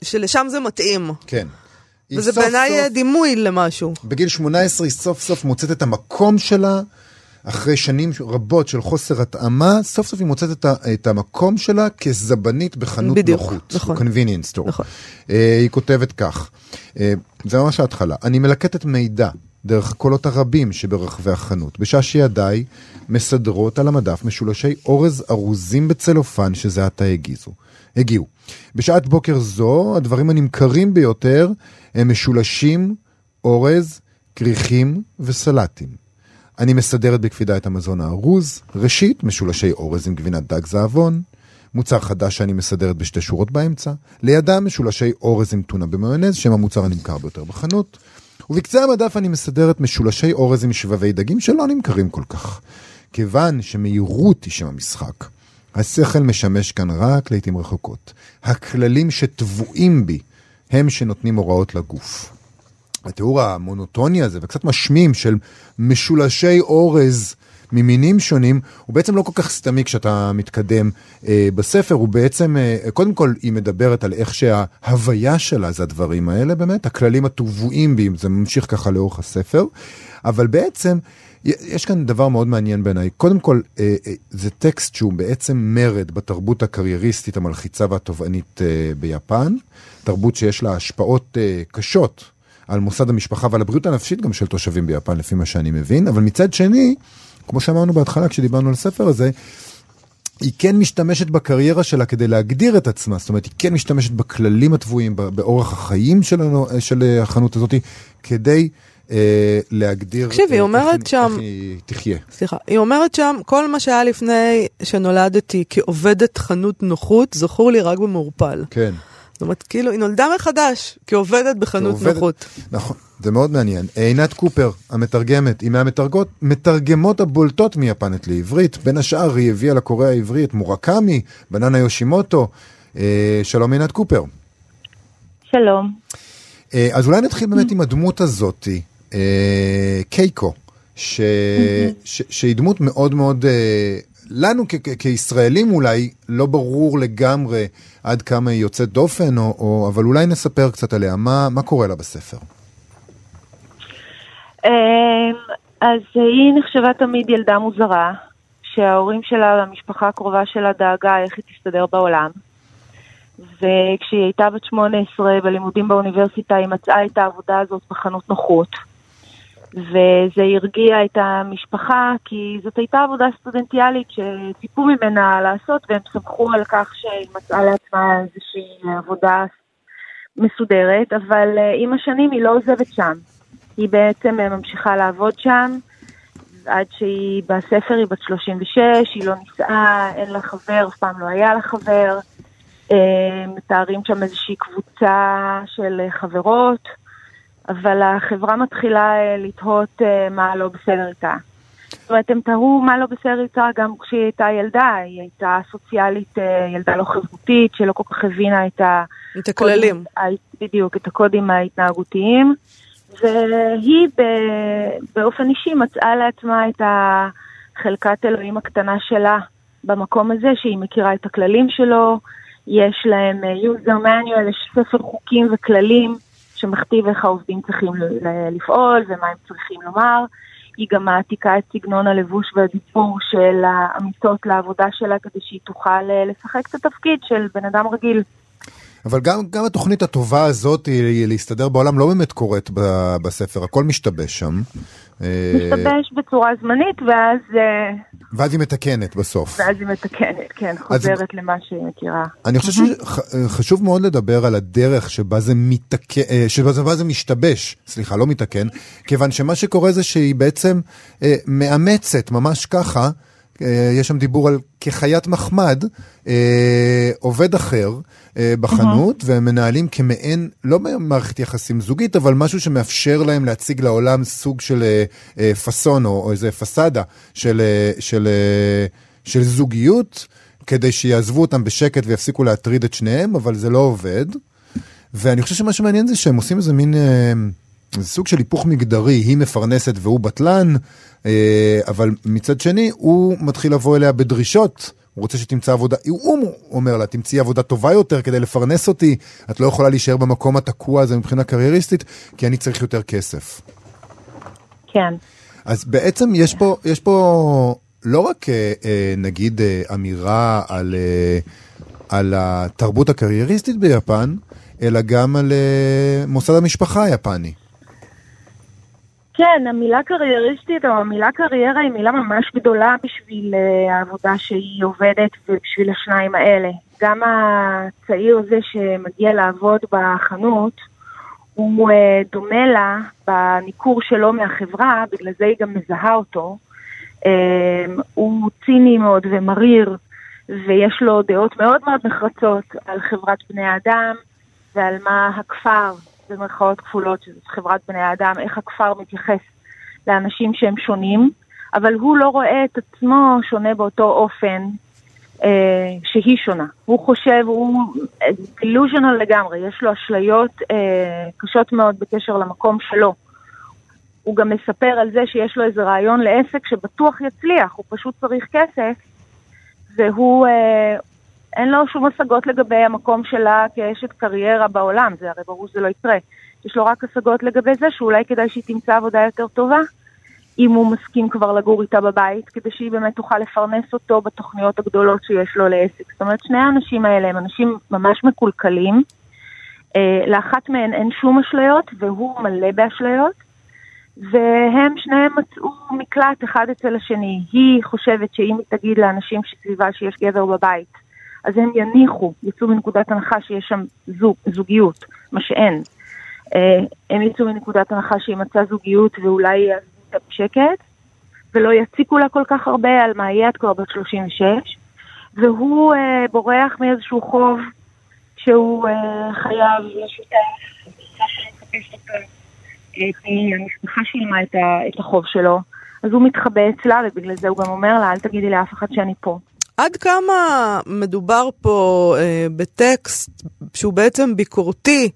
שלשם זה מתאים. כן. וזה בעיניי דימוי למשהו. בגיל 18 היא סוף סוף מוצאת את המקום שלה. אחרי שנים רבות של חוסר התאמה, סוף סוף היא מוצאת את, ה, את המקום שלה כזבנית בחנות בדיוק, נוחות. נכון. convenience store. נכון. Uh, היא כותבת כך, uh, זה ממש ההתחלה, אני מלקטת מידע דרך הקולות הרבים שברחבי החנות, בשעה שידיי מסדרות על המדף משולשי אורז ארוזים בצלופן שזה עתה הגיזו. הגיעו. בשעת בוקר זו, הדברים הנמכרים ביותר הם משולשים, אורז, כריכים וסלטים. אני מסדרת בקפידה את המזון הארוז, ראשית, משולשי אורז עם גבינת דג זעבון, מוצר חדש שאני מסדרת בשתי שורות באמצע, לידם משולשי אורז עם טונה במיונז, שהם המוצר הנמכר ביותר בחנות, ובקצה המדף אני מסדרת משולשי אורז עם שבבי דגים שלא נמכרים כל כך. כיוון שמהירות היא שם המשחק, השכל משמש כאן רק לעיתים רחוקות. הכללים שטבועים בי הם שנותנים הוראות לגוף. התיאור המונוטוני הזה וקצת משמים של משולשי אורז ממינים שונים, הוא בעצם לא כל כך סתמי כשאתה מתקדם אה, בספר, הוא בעצם, אה, קודם כל היא מדברת על איך שההוויה שלה זה הדברים האלה באמת, הכללים הטבועים בי, זה ממשיך ככה לאורך הספר, אבל בעצם יש כאן דבר מאוד מעניין בעיניי. קודם כל, אה, אה, זה טקסט שהוא בעצם מרד בתרבות הקרייריסטית המלחיצה והתובענית אה, ביפן, תרבות שיש לה השפעות אה, קשות על מוסד המשפחה ועל הבריאות הנפשית גם של תושבים ביפן, לפי מה שאני מבין, אבל מצד שני, כמו שאמרנו בהתחלה כשדיברנו על הספר הזה, היא כן משתמשת בקריירה שלה כדי להגדיר את עצמה, זאת אומרת, היא כן משתמשת בכללים הטבועים, באורח החיים של, של החנות הזאת, כדי אה, להגדיר תקשיב, היא אה, אומרת איך, שם, איך היא תחיה. סליחה, היא אומרת שם, כל מה שהיה לפני שנולדתי כעובדת חנות נוחות, זכור לי רק במעורפל. כן. זאת אומרת, כאילו, היא נולדה מחדש כעובדת בחנות כעובד... נוחות. נכון, זה מאוד מעניין. עינת קופר, המתרגמת, היא מהמתרגמות הבולטות מיפנית לעברית. בין השאר, היא הביאה לקורא העברי את מורקמי, בננה יושימוטו. אה, שלום עינת קופר. שלום. אה, אז אולי נתחיל באמת עם הדמות הזאתי, אה, קייקו, ש... ש... שהיא דמות מאוד מאוד אה, לנו כישראלים אולי לא ברור לגמרי עד כמה היא יוצאת דופן, או, או, אבל אולי נספר קצת עליה. מה, מה קורה לה בספר? אמ, אז היא נחשבה תמיד ילדה מוזרה, שההורים שלה והמשפחה הקרובה שלה דאגה איך היא תסתדר בעולם. וכשהיא הייתה בת 18 בלימודים באוניברסיטה, היא מצאה את העבודה הזאת בחנות נוחות. וזה הרגיע את המשפחה, כי זאת הייתה עבודה סטודנטיאלית שציפו ממנה לעשות, והם שמחו על כך שהיא מצאה לעצמה איזושהי עבודה מסודרת, אבל אה, עם השנים היא לא עוזבת שם. היא בעצם אה, ממשיכה לעבוד שם, עד שהיא בספר היא בת 36, היא לא נישאה, אין לה חבר, אף פעם לא היה לה חבר. אה, מתארים שם איזושהי קבוצה של חברות. אבל החברה מתחילה אה, לתהות אה, מה לא בסדר איתה. זאת אומרת, הם תהו מה לא בסדר איתה גם כשהיא הייתה ילדה, היא הייתה סוציאלית, אה, ילדה לא חברותית, שלא כל כך הבינה את ה... את הכללים. בדיוק, את הקודים ההתנהגותיים. והיא באופן אישי מצאה לעצמה את החלקת אלוהים הקטנה שלה במקום הזה, שהיא מכירה את הכללים שלו, יש להם user manual, יש ספר חוקים וכללים שמכתיב איך העובדים צריכים לפעול ומה הם צריכים לומר. היא גם מעתיקה את סגנון הלבוש והדיבור של האמיתות לעבודה שלה כדי שהיא תוכל אה, לשחק את התפקיד של בן אדם רגיל. אבל גם, גם התוכנית הטובה הזאת להסתדר בעולם לא באמת קורית בספר, הכל משתבש שם. משתבש בצורה זמנית ואז... אה, ואז היא מתקנת בסוף. ואז היא מתקנת, כן, חוזרת אז... למה שהיא מכירה. אני חושב שחשוב מאוד לדבר על הדרך שבה זה מתקן, אה, שבה זה משתבש, סליחה, לא מתקן, כיוון שמה שקורה זה שהיא בעצם אה, מאמצת ממש ככה. אה, יש שם דיבור על כחיית מחמד, אה, עובד אחר אה, בחנות. והם מנהלים כמעין, לא מערכת יחסים זוגית, אבל משהו שמאפשר להם להציג לעולם סוג של פאסון או, או איזה פסאדה של, של, של זוגיות, כדי שיעזבו אותם בשקט ויפסיקו להטריד את שניהם, אבל זה לא עובד. ואני חושב שמה שמעניין זה שהם עושים איזה מין... זה סוג של היפוך מגדרי, היא מפרנסת והוא בטלן, אבל מצד שני, הוא מתחיל לבוא אליה בדרישות. הוא רוצה שתמצא עבודה, הוא אומר לה, תמצאי עבודה טובה יותר כדי לפרנס אותי, את לא יכולה להישאר במקום התקוע הזה מבחינה קרייריסטית, כי אני צריך יותר כסף. כן. אז בעצם יש פה, יש פה לא רק אה, אה, נגיד אמירה על, על התרבות הקרייריסטית ביפן, אלא גם על מוסד המשפחה היפני. כן, המילה קרייריסטית או המילה קריירה היא מילה ממש גדולה בשביל uh, העבודה שהיא עובדת ובשביל השניים האלה. גם הצעיר הזה שמגיע לעבוד בחנות, הוא uh, דומה לה בניכור שלו מהחברה, בגלל זה היא גם מזהה אותו. Uh, הוא ציני מאוד ומריר, ויש לו דעות מאוד מאוד נחרצות על חברת בני האדם ועל מה הכפר במרכאות כפולות, שזאת חברת בני האדם, איך הכפר מתייחס לאנשים שהם שונים, אבל הוא לא רואה את עצמו שונה באותו אופן אה, שהיא שונה. הוא חושב, הוא דילוז'נל לגמרי, יש לו אשליות אה, קשות מאוד בקשר למקום שלו. הוא גם מספר על זה שיש לו איזה רעיון לעסק שבטוח יצליח, הוא פשוט צריך כסף, והוא אה, אין לו שום השגות לגבי המקום שלה כאשת קריירה בעולם, זה הרי ברור שזה לא יקרה. יש לו רק השגות לגבי זה שאולי כדאי שהיא תמצא עבודה יותר טובה, אם הוא מסכים כבר לגור איתה בבית, כדי שהיא באמת תוכל לפרנס אותו בתוכניות הגדולות שיש לו לעסק. זאת אומרת, שני האנשים האלה הם אנשים ממש מקולקלים. אה, לאחת מהן אין שום אשליות, והוא מלא באשליות. והם שניהם מצאו מקלט אחד אצל השני. היא חושבת שאם היא תגיד לאנשים שסביבה שיש גבר בבית, אז הם יניחו, יצאו מנקודת הנחה שיש שם זוג, זוגיות, מה שאין. אה, הם יצאו מנקודת הנחה שהיא מצאה זוגיות ואולי יעזבו אותה בשקט, ולא יציקו לה כל כך הרבה על מה יהיה, את כבר בת 36, והוא אה, בורח מאיזשהו חוב שהוא אה, חייב לשותף, כי המשפחה שילמה את החוב שלו, אז הוא מתחבא אצלה, ובגלל זה הוא גם אומר לה, אל תגידי לאף אחד שאני פה. עד כמה מדובר פה אה, בטקסט שהוא בעצם ביקורתי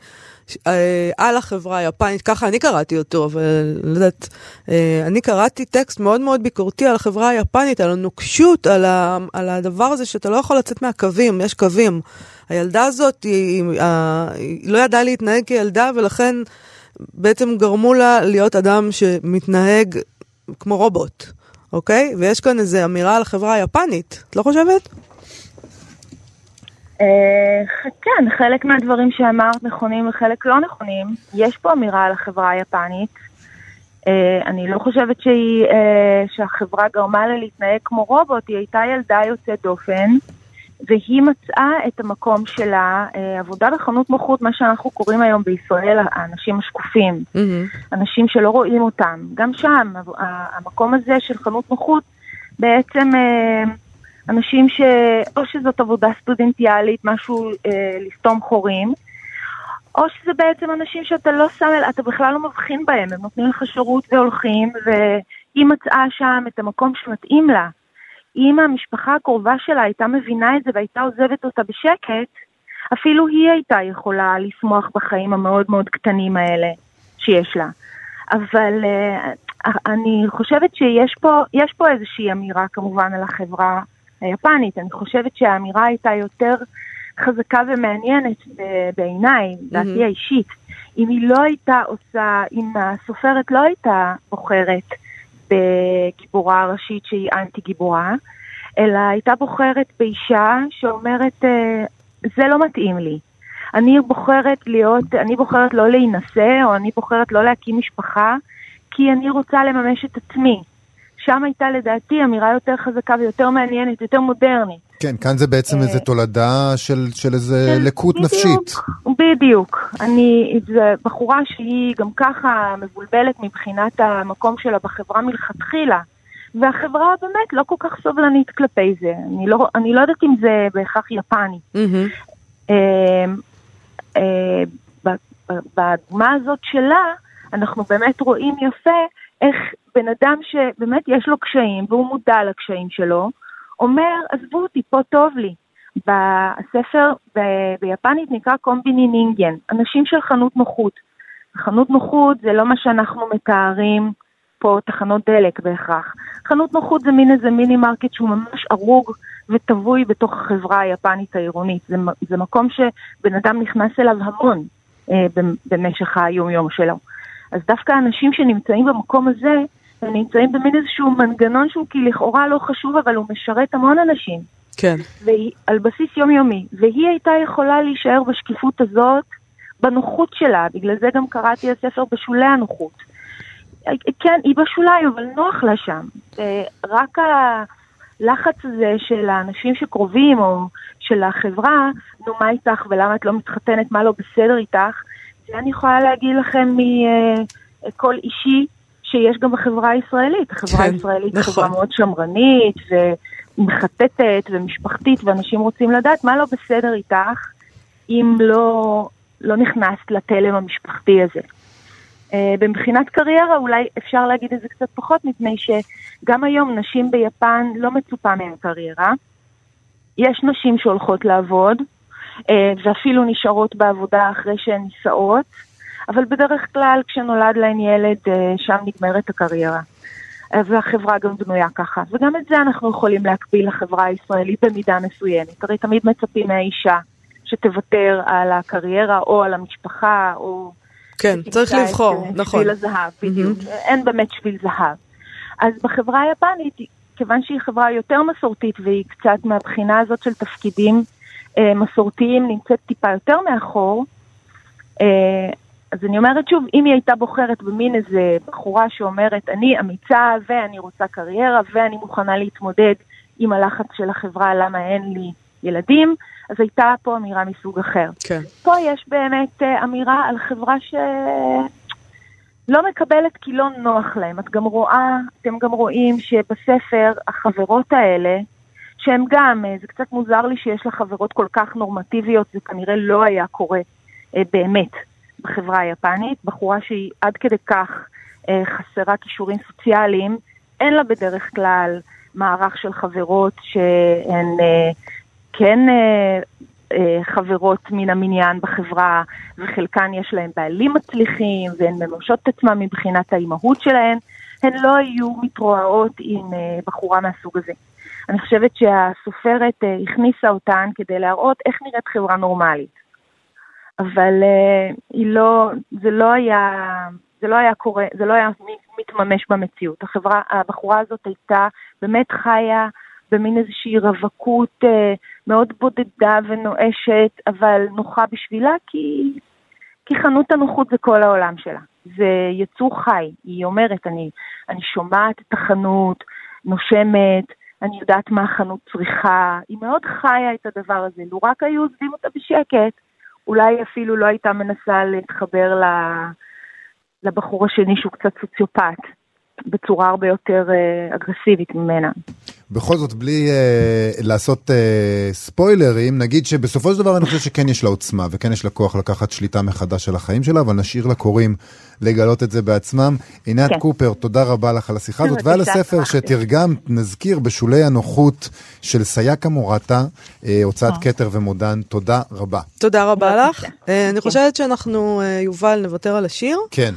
אה, על החברה היפנית, ככה אני קראתי אותו, אבל לא יודעת, אה, אני קראתי טקסט מאוד מאוד ביקורתי על החברה היפנית, על הנוקשות, על, ה, על הדבר הזה שאתה לא יכול לצאת מהקווים, יש קווים. הילדה הזאת, היא, היא, היא לא ידעה להתנהג כילדה, ולכן בעצם גרמו לה להיות אדם שמתנהג כמו רובוט. אוקיי? ויש כאן איזו אמירה על החברה היפנית, את לא חושבת? אה, כן, חלק מהדברים שאמרת נכונים וחלק לא נכונים. יש פה אמירה על החברה היפנית. אה, אני לא חושבת שהיא, אה, שהחברה גרמה לה להתנהג כמו רובוט, היא הייתה ילדה יוצאת דופן. והיא מצאה את המקום שלה, אה, עבודה בחנות נוחות, מה שאנחנו קוראים היום בישראל האנשים השקופים, mm-hmm. אנשים שלא רואים אותם. גם שם, המקום הזה של חנות נוחות, בעצם אה, אנשים ש... או שזאת עבודה סטודנטיאלית, משהו אה, לסתום חורים, או שזה בעצם אנשים שאתה לא שם, אתה בכלל לא מבחין בהם, הם נותנים לך שירות והולכים, והיא מצאה שם את המקום שמתאים לה. אם המשפחה הקרובה שלה הייתה מבינה את זה והייתה עוזבת אותה בשקט, אפילו היא הייתה יכולה לשמוח בחיים המאוד מאוד קטנים האלה שיש לה. אבל uh, אני חושבת שיש פה, פה איזושהי אמירה כמובן על החברה היפנית. אני חושבת שהאמירה הייתה יותר חזקה ומעניינת בעיניי, דעתי mm-hmm. האישית. אם היא לא הייתה עושה, אם הסופרת לא הייתה בוחרת בגיבורה ראשית שהיא אנטי גיבורה, אלא הייתה בוחרת באישה שאומרת, אה, זה לא מתאים לי. אני בוחרת להיות, אני בוחרת לא להינשא, או אני בוחרת לא להקים משפחה, כי אני רוצה לממש את עצמי. שם הייתה לדעתי אמירה יותר חזקה ויותר מעניינת, יותר מודרנית. כן, כאן זה בעצם איזו אה, תולדה של, של איזה של לקות בדיוק, נפשית. בדיוק. אני, זו בחורה שהיא גם ככה מבולבלת מבחינת המקום שלה בחברה מלכתחילה. והחברה באמת לא כל כך סובלנית כלפי זה. אני לא, אני לא יודעת אם זה בהכרח יפני. Mm-hmm. בדוגמה הזאת שלה, אנחנו באמת רואים יפה איך בן אדם שבאמת יש לו קשיים והוא מודע לקשיים שלו, אומר, עזבו אותי, פה טוב לי. בספר ב- ביפנית נקרא コンビニ人間, אנשים של חנות נוחות. חנות נוחות זה לא מה שאנחנו מתארים פה תחנות דלק בהכרח. חנות נוחות זה מין איזה מיני מרקט שהוא ממש ארוג וטווי בתוך החברה היפנית העירונית. זה, זה מקום שבן אדם נכנס אליו המון אה, במשך היום-יום שלו. אז דווקא אנשים שנמצאים במקום הזה, הם נמצאים במין איזשהו מנגנון שהוא כי לכאורה לא חשוב, אבל הוא משרת המון אנשים. כן. והיא, על בסיס יומיומי. והיא הייתה יכולה להישאר בשקיפות הזאת, בנוחות שלה, בגלל זה גם קראתי הספר בשולי הנוחות. כן, היא בשוליים, אבל נוח לה שם. רק הלחץ הזה של האנשים שקרובים, או של החברה, נו, מה איתך ולמה את לא מתחתנת, מה לא בסדר איתך, זה אני יכולה להגיד לכם מכל אישי שיש גם בחברה הישראלית. החברה כן, הישראלית נכון. חברה מאוד שמרנית ומחטטת ומשפחתית, ואנשים רוצים לדעת מה לא בסדר איתך אם לא, לא נכנסת לתלם המשפחתי הזה. Uh, מבחינת קריירה אולי אפשר להגיד את זה קצת פחות, מפני שגם היום נשים ביפן לא מצופה מהן קריירה. יש נשים שהולכות לעבוד, ואפילו נשארות בעבודה אחרי שהן נישאות, אבל בדרך כלל כשנולד להן ילד, uh, שם נגמרת הקריירה. Uh, והחברה גם בנויה ככה. וגם את זה אנחנו יכולים להקביל לחברה הישראלית במידה מסוימת. הרי תמיד מצפים מהאישה שתוותר על הקריירה או על המשפחה או... כן, צריך לבחור, נכון. שביל הזהב, בדיוק. Mm-hmm. אין באמת שביל זהב. אז בחברה היפנית, כיוון שהיא חברה יותר מסורתית והיא קצת מהבחינה הזאת של תפקידים אה, מסורתיים נמצאת טיפה יותר מאחור, אה, אז אני אומרת שוב, אם היא הייתה בוחרת במין איזה בחורה שאומרת, אני אמיצה ואני רוצה קריירה ואני מוכנה להתמודד עם הלחץ של החברה למה אין לי ילדים, אז הייתה פה אמירה מסוג אחר. כן. פה יש באמת uh, אמירה על חברה שלא מקבלת כי לא נוח להם. את גם רואה, אתם גם רואים שבספר החברות האלה, שהן גם, uh, זה קצת מוזר לי שיש לה חברות כל כך נורמטיביות, זה כנראה לא היה קורה uh, באמת בחברה היפנית. בחורה שהיא עד כדי כך uh, חסרה כישורים סוציאליים, אין לה בדרך כלל מערך של חברות שהן... כן אה, אה, חברות מן המניין בחברה, וחלקן יש להן בעלים מצליחים, והן מממשות את עצמן מבחינת האימהות שלהן, הן לא היו מתרועעות עם אה, בחורה מהסוג הזה. אני חושבת שהסופרת אה, הכניסה אותן כדי להראות איך נראית חברה נורמלית. אבל אה, היא לא, זה לא היה, זה לא היה קורה, זה לא היה מתממש במציאות. החברה, הבחורה הזאת הייתה באמת חיה במין איזושהי רווקות אה, מאוד בודדה ונואשת, אבל נוחה בשבילה, כי, כי חנות הנוחות זה כל העולם שלה. זה יצור חי. היא אומרת, אני, אני שומעת את החנות, נושמת, אני יודעת מה החנות צריכה. היא מאוד חיה את הדבר הזה. לו רק היו עוזבים אותה בשקט, אולי אפילו לא הייתה מנסה להתחבר לבחור השני שהוא קצת סוציופט. בצורה הרבה יותר uh, אגרסיבית ממנה. בכל זאת, בלי uh, לעשות uh, ספוילרים, נגיד שבסופו של דבר אני חושב שכן יש לה עוצמה וכן יש לה כוח לקחת שליטה מחדש על החיים שלה, אבל נשאיר לקוראים לגלות את זה בעצמם. עינת כן. קופר, תודה רבה לך על השיחה הזאת ועל הספר שתרגמת, נזכיר, בשולי הנוחות של סייקה מורטה, uh, הוצאת כתר ומודן, תודה רבה. תודה רבה לך. Uh, אני חושבת שאנחנו, uh, יובל, נוותר על השיר. כן.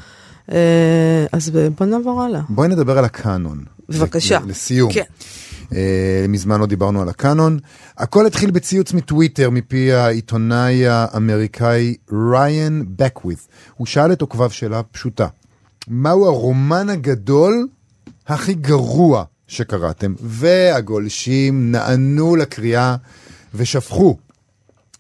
אז בוא נעבור הלאה. בואי נדבר על הקאנון. בבקשה. לסיום. כן. Uh, מזמן לא דיברנו על הקאנון. הכל התחיל בציוץ מטוויטר מפי העיתונאי האמריקאי ריין בקווית. הוא שאל את עוקביו שאלה פשוטה. מהו הרומן הגדול הכי גרוע שקראתם? והגולשים נענו לקריאה ושפכו.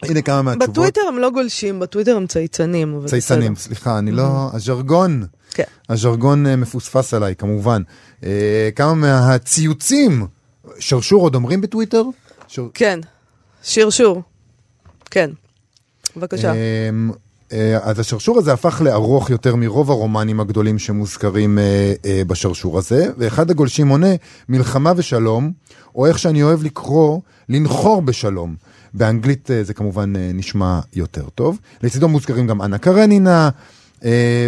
הנה כמה מהתשובות. בטוויטר הם לא גולשים, בטוויטר הם צייצנים. צייצנים, סליחה, אני לא... הז'רגון, כן. הז'רגון מפוספס עליי, כמובן. כמה מהציוצים שרשור עוד אומרים בטוויטר? שר... כן, שרשור. כן, בבקשה. אז השרשור הזה הפך לארוך יותר מרוב הרומנים הגדולים שמוזכרים בשרשור הזה, ואחד הגולשים עונה, מלחמה ושלום, או איך שאני אוהב לקרוא, לנחור בשלום. באנגלית זה כמובן נשמע יותר טוב. לצידו מוזכרים גם אנה קרנינה,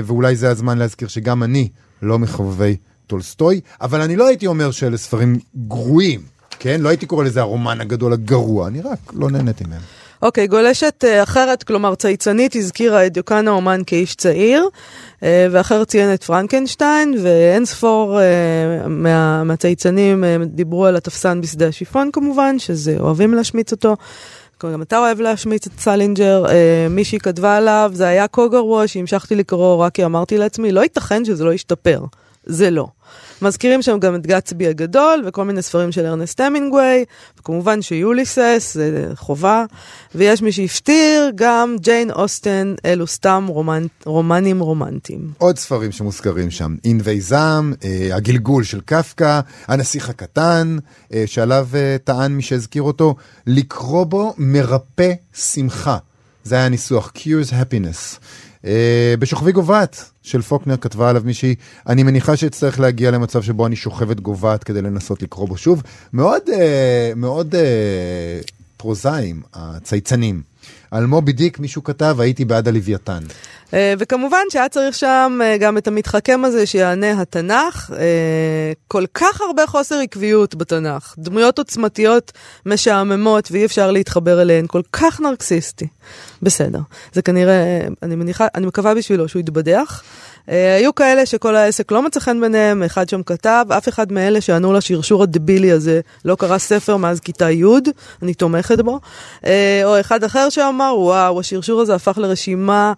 ואולי זה הזמן להזכיר שגם אני לא מחובבי טולסטוי, אבל אני לא הייתי אומר שאלה ספרים גרועים, כן? לא הייתי קורא לזה הרומן הגדול הגרוע, אני רק לא נהניתי מהם. אוקיי, okay, גולשת uh, אחרת, כלומר צייצנית, הזכירה את דיוקן האומן כאיש צעיר, uh, ואחרת ציין את פרנקנשטיין, ואין ספור uh, מה, מהצייצנים דיברו על התפסן בשדה השיפון כמובן, שזה אוהבים להשמיץ אותו. גם אתה אוהב להשמיץ את סלינג'ר, אה, מישהי כתבה עליו, זה היה כה גרוע שהמשכתי לקרוא רק כי אמרתי לעצמי, לא ייתכן שזה לא ישתפר. זה לא. מזכירים שם גם את גצבי הגדול וכל מיני ספרים של ארנסט המינגווי, וכמובן שיוליסס, זה חובה, ויש מי שהפטיר גם ג'יין אוסטן, אלו סתם רומן, רומנים רומנטיים. עוד ספרים שמוזכרים שם, ענבי זעם, אה, הגלגול של קפקא, הנסיך הקטן, אה, שעליו אה, טען מי שהזכיר אותו, לקרוא בו מרפא שמחה. זה היה הניסוח, Cures Happiness. Uh, בשוכבי גובעת של פוקנר כתבה עליו מישהי, אני מניחה שאצטרך להגיע למצב שבו אני שוכבת גובעת כדי לנסות לקרוא בו שוב. מאוד, uh, מאוד uh, פרוזאיים, הצייצנים. על מובי דיק מישהו כתב, הייתי בעד הלוויתן. Uh, וכמובן שהיה צריך שם uh, גם את המתחכם הזה שיענה התנ"ך. Uh, כל כך הרבה חוסר עקביות בתנ"ך. דמויות עוצמתיות משעממות ואי אפשר להתחבר אליהן. כל כך נרקסיסטי. בסדר. זה כנראה, אני מניחה, אני מקווה בשבילו שהוא יתבדח. Uh, היו כאלה שכל העסק לא מצא חן ביניהם, אחד שם כתב, אף אחד מאלה שענו לשרשור הדבילי הזה לא קרא ספר מאז כיתה י', אני תומכת בו. Uh, או אחד אחר שאמר, וואו, השרשור הזה הפך לרשימה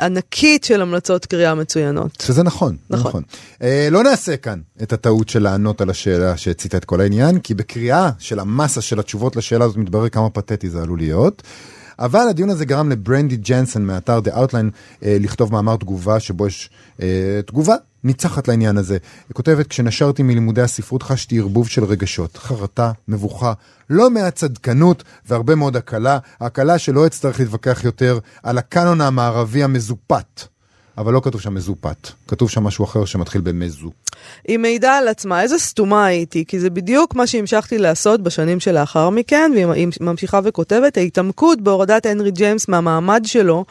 ענקית של המלצות קריאה מצוינות. שזה נכון, נכון. נכון. אה, לא נעשה כאן את הטעות של לענות על השאלה שהציתה את כל העניין, כי בקריאה של המסה של התשובות לשאלה הזאת מתברר כמה פתטי זה עלול להיות. אבל הדיון הזה גרם לברנדי ג'נסון מאתר The Outline אה, לכתוב מאמר תגובה שבו יש אה, תגובה ניצחת לעניין הזה. היא כותבת, כשנשרתי מלימודי הספרות חשתי ערבוב של רגשות, חרטה, מבוכה, לא מעט צדקנות והרבה מאוד הקלה, הקלה שלא אצטרך להתווכח יותר על הקאנון המערבי המזופת. אבל לא כתוב שם מזופת, כתוב שם משהו אחר שמתחיל במזו. היא מעידה על עצמה, איזה סתומה הייתי, כי זה בדיוק מה שהמשכתי לעשות בשנים שלאחר מכן, והיא ממשיכה וכותבת, ההתעמקות בהורדת הנרי ג'יימס מהמעמד שלו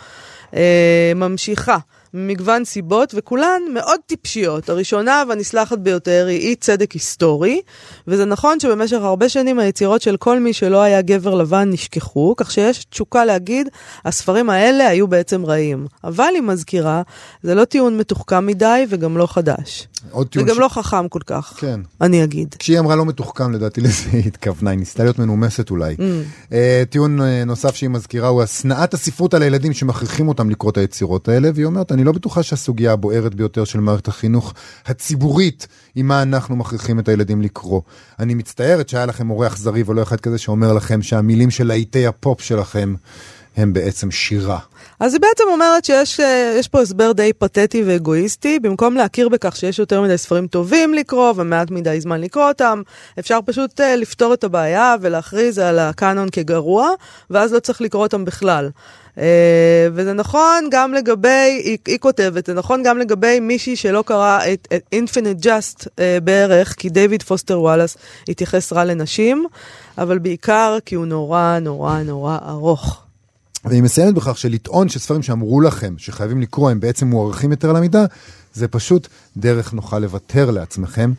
אה, ממשיכה. ממגוון סיבות, וכולן מאוד טיפשיות. הראשונה והנסלחת ביותר היא אי צדק היסטורי, וזה נכון שבמשך הרבה שנים היצירות של כל מי שלא היה גבר לבן נשכחו, כך שיש תשוקה להגיד, הספרים האלה היו בעצם רעים. אבל היא מזכירה, זה לא טיעון מתוחכם מדי וגם לא חדש. וגם ש... לא חכם כל כך, כן. אני אגיד. כשהיא אמרה לא מתוחכם, לדעתי לזה היא התכוונה, היא ניסתה להיות מנומסת אולי. Mm. Uh, טיעון uh, נוסף שהיא מזכירה הוא השנאת הספרות על הילדים שמכריחים אותם לקרוא את היצירות האלה, והיא אומרת, אני לא בטוחה שהסוגיה הבוערת ביותר של מערכת החינוך הציבורית היא מה אנחנו מכריחים את הילדים לקרוא. אני מצטערת שהיה לכם מורה אכזרי ולא אחד כזה שאומר לכם שהמילים של להיטי הפופ שלכם הם בעצם שירה. אז היא בעצם אומרת שיש פה הסבר די פתטי ואגואיסטי, במקום להכיר בכך שיש יותר מדי ספרים טובים לקרוא ומעט מדי זמן לקרוא אותם, אפשר פשוט uh, לפתור את הבעיה ולהכריז על הקאנון כגרוע, ואז לא צריך לקרוא אותם בכלל. Uh, וזה נכון גם לגבי, היא, היא כותבת, זה נכון גם לגבי מישהי שלא קרא את, את Infinite Just uh, בערך, כי דיוויד פוסטר וואלאס התייחס רע לנשים, אבל בעיקר כי הוא נורא נורא נורא ארוך. והיא מסיימת בכך שלטעון שספרים שאמרו לכם שחייבים לקרוא הם בעצם מוערכים יותר על המידה, זה פשוט דרך נוחה לוותר לעצמכם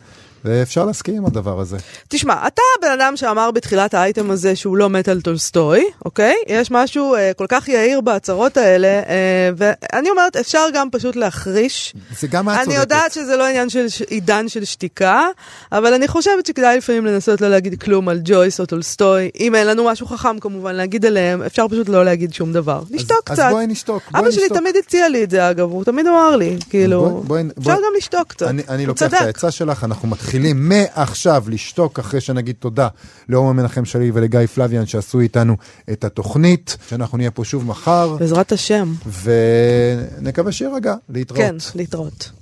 ואפשר להסכים עם הדבר הזה. תשמע, אתה הבן אדם שאמר בתחילת האייטם הזה שהוא לא מת על טולסטוי, אוקיי? יש משהו אה, כל כך יהיר בהצהרות האלה, אה, ואני אומרת, אפשר גם פשוט להחריש. זה גם את צודקת. אני יודעת שזה לא עניין של ש... עידן של שתיקה, אבל אני חושבת שכדאי לפעמים לנסות לא להגיד כלום על ג'ויס או טולסטוי. אם אין לנו משהו חכם כמובן להגיד עליהם, אפשר פשוט לא להגיד שום דבר. נשתוק אז, קצת. אז בואי נשתוק. בואי אבא נשתוק. שלי תמיד הציע לי את זה אגב, הוא תמיד אמר לי, כאילו, בואי- בואי- אפשר בואי- גם לשתוק קצת. אני, אני לוקח את. העצה שלך, אנחנו מתחילים מעכשיו לשתוק אחרי שנגיד תודה לעומר מנחם שלי ולגיא פלוויאן שעשו איתנו את התוכנית, שאנחנו נהיה פה שוב מחר, בעזרת השם. ונקווה שיירגע, להתראות. כן, להתראות.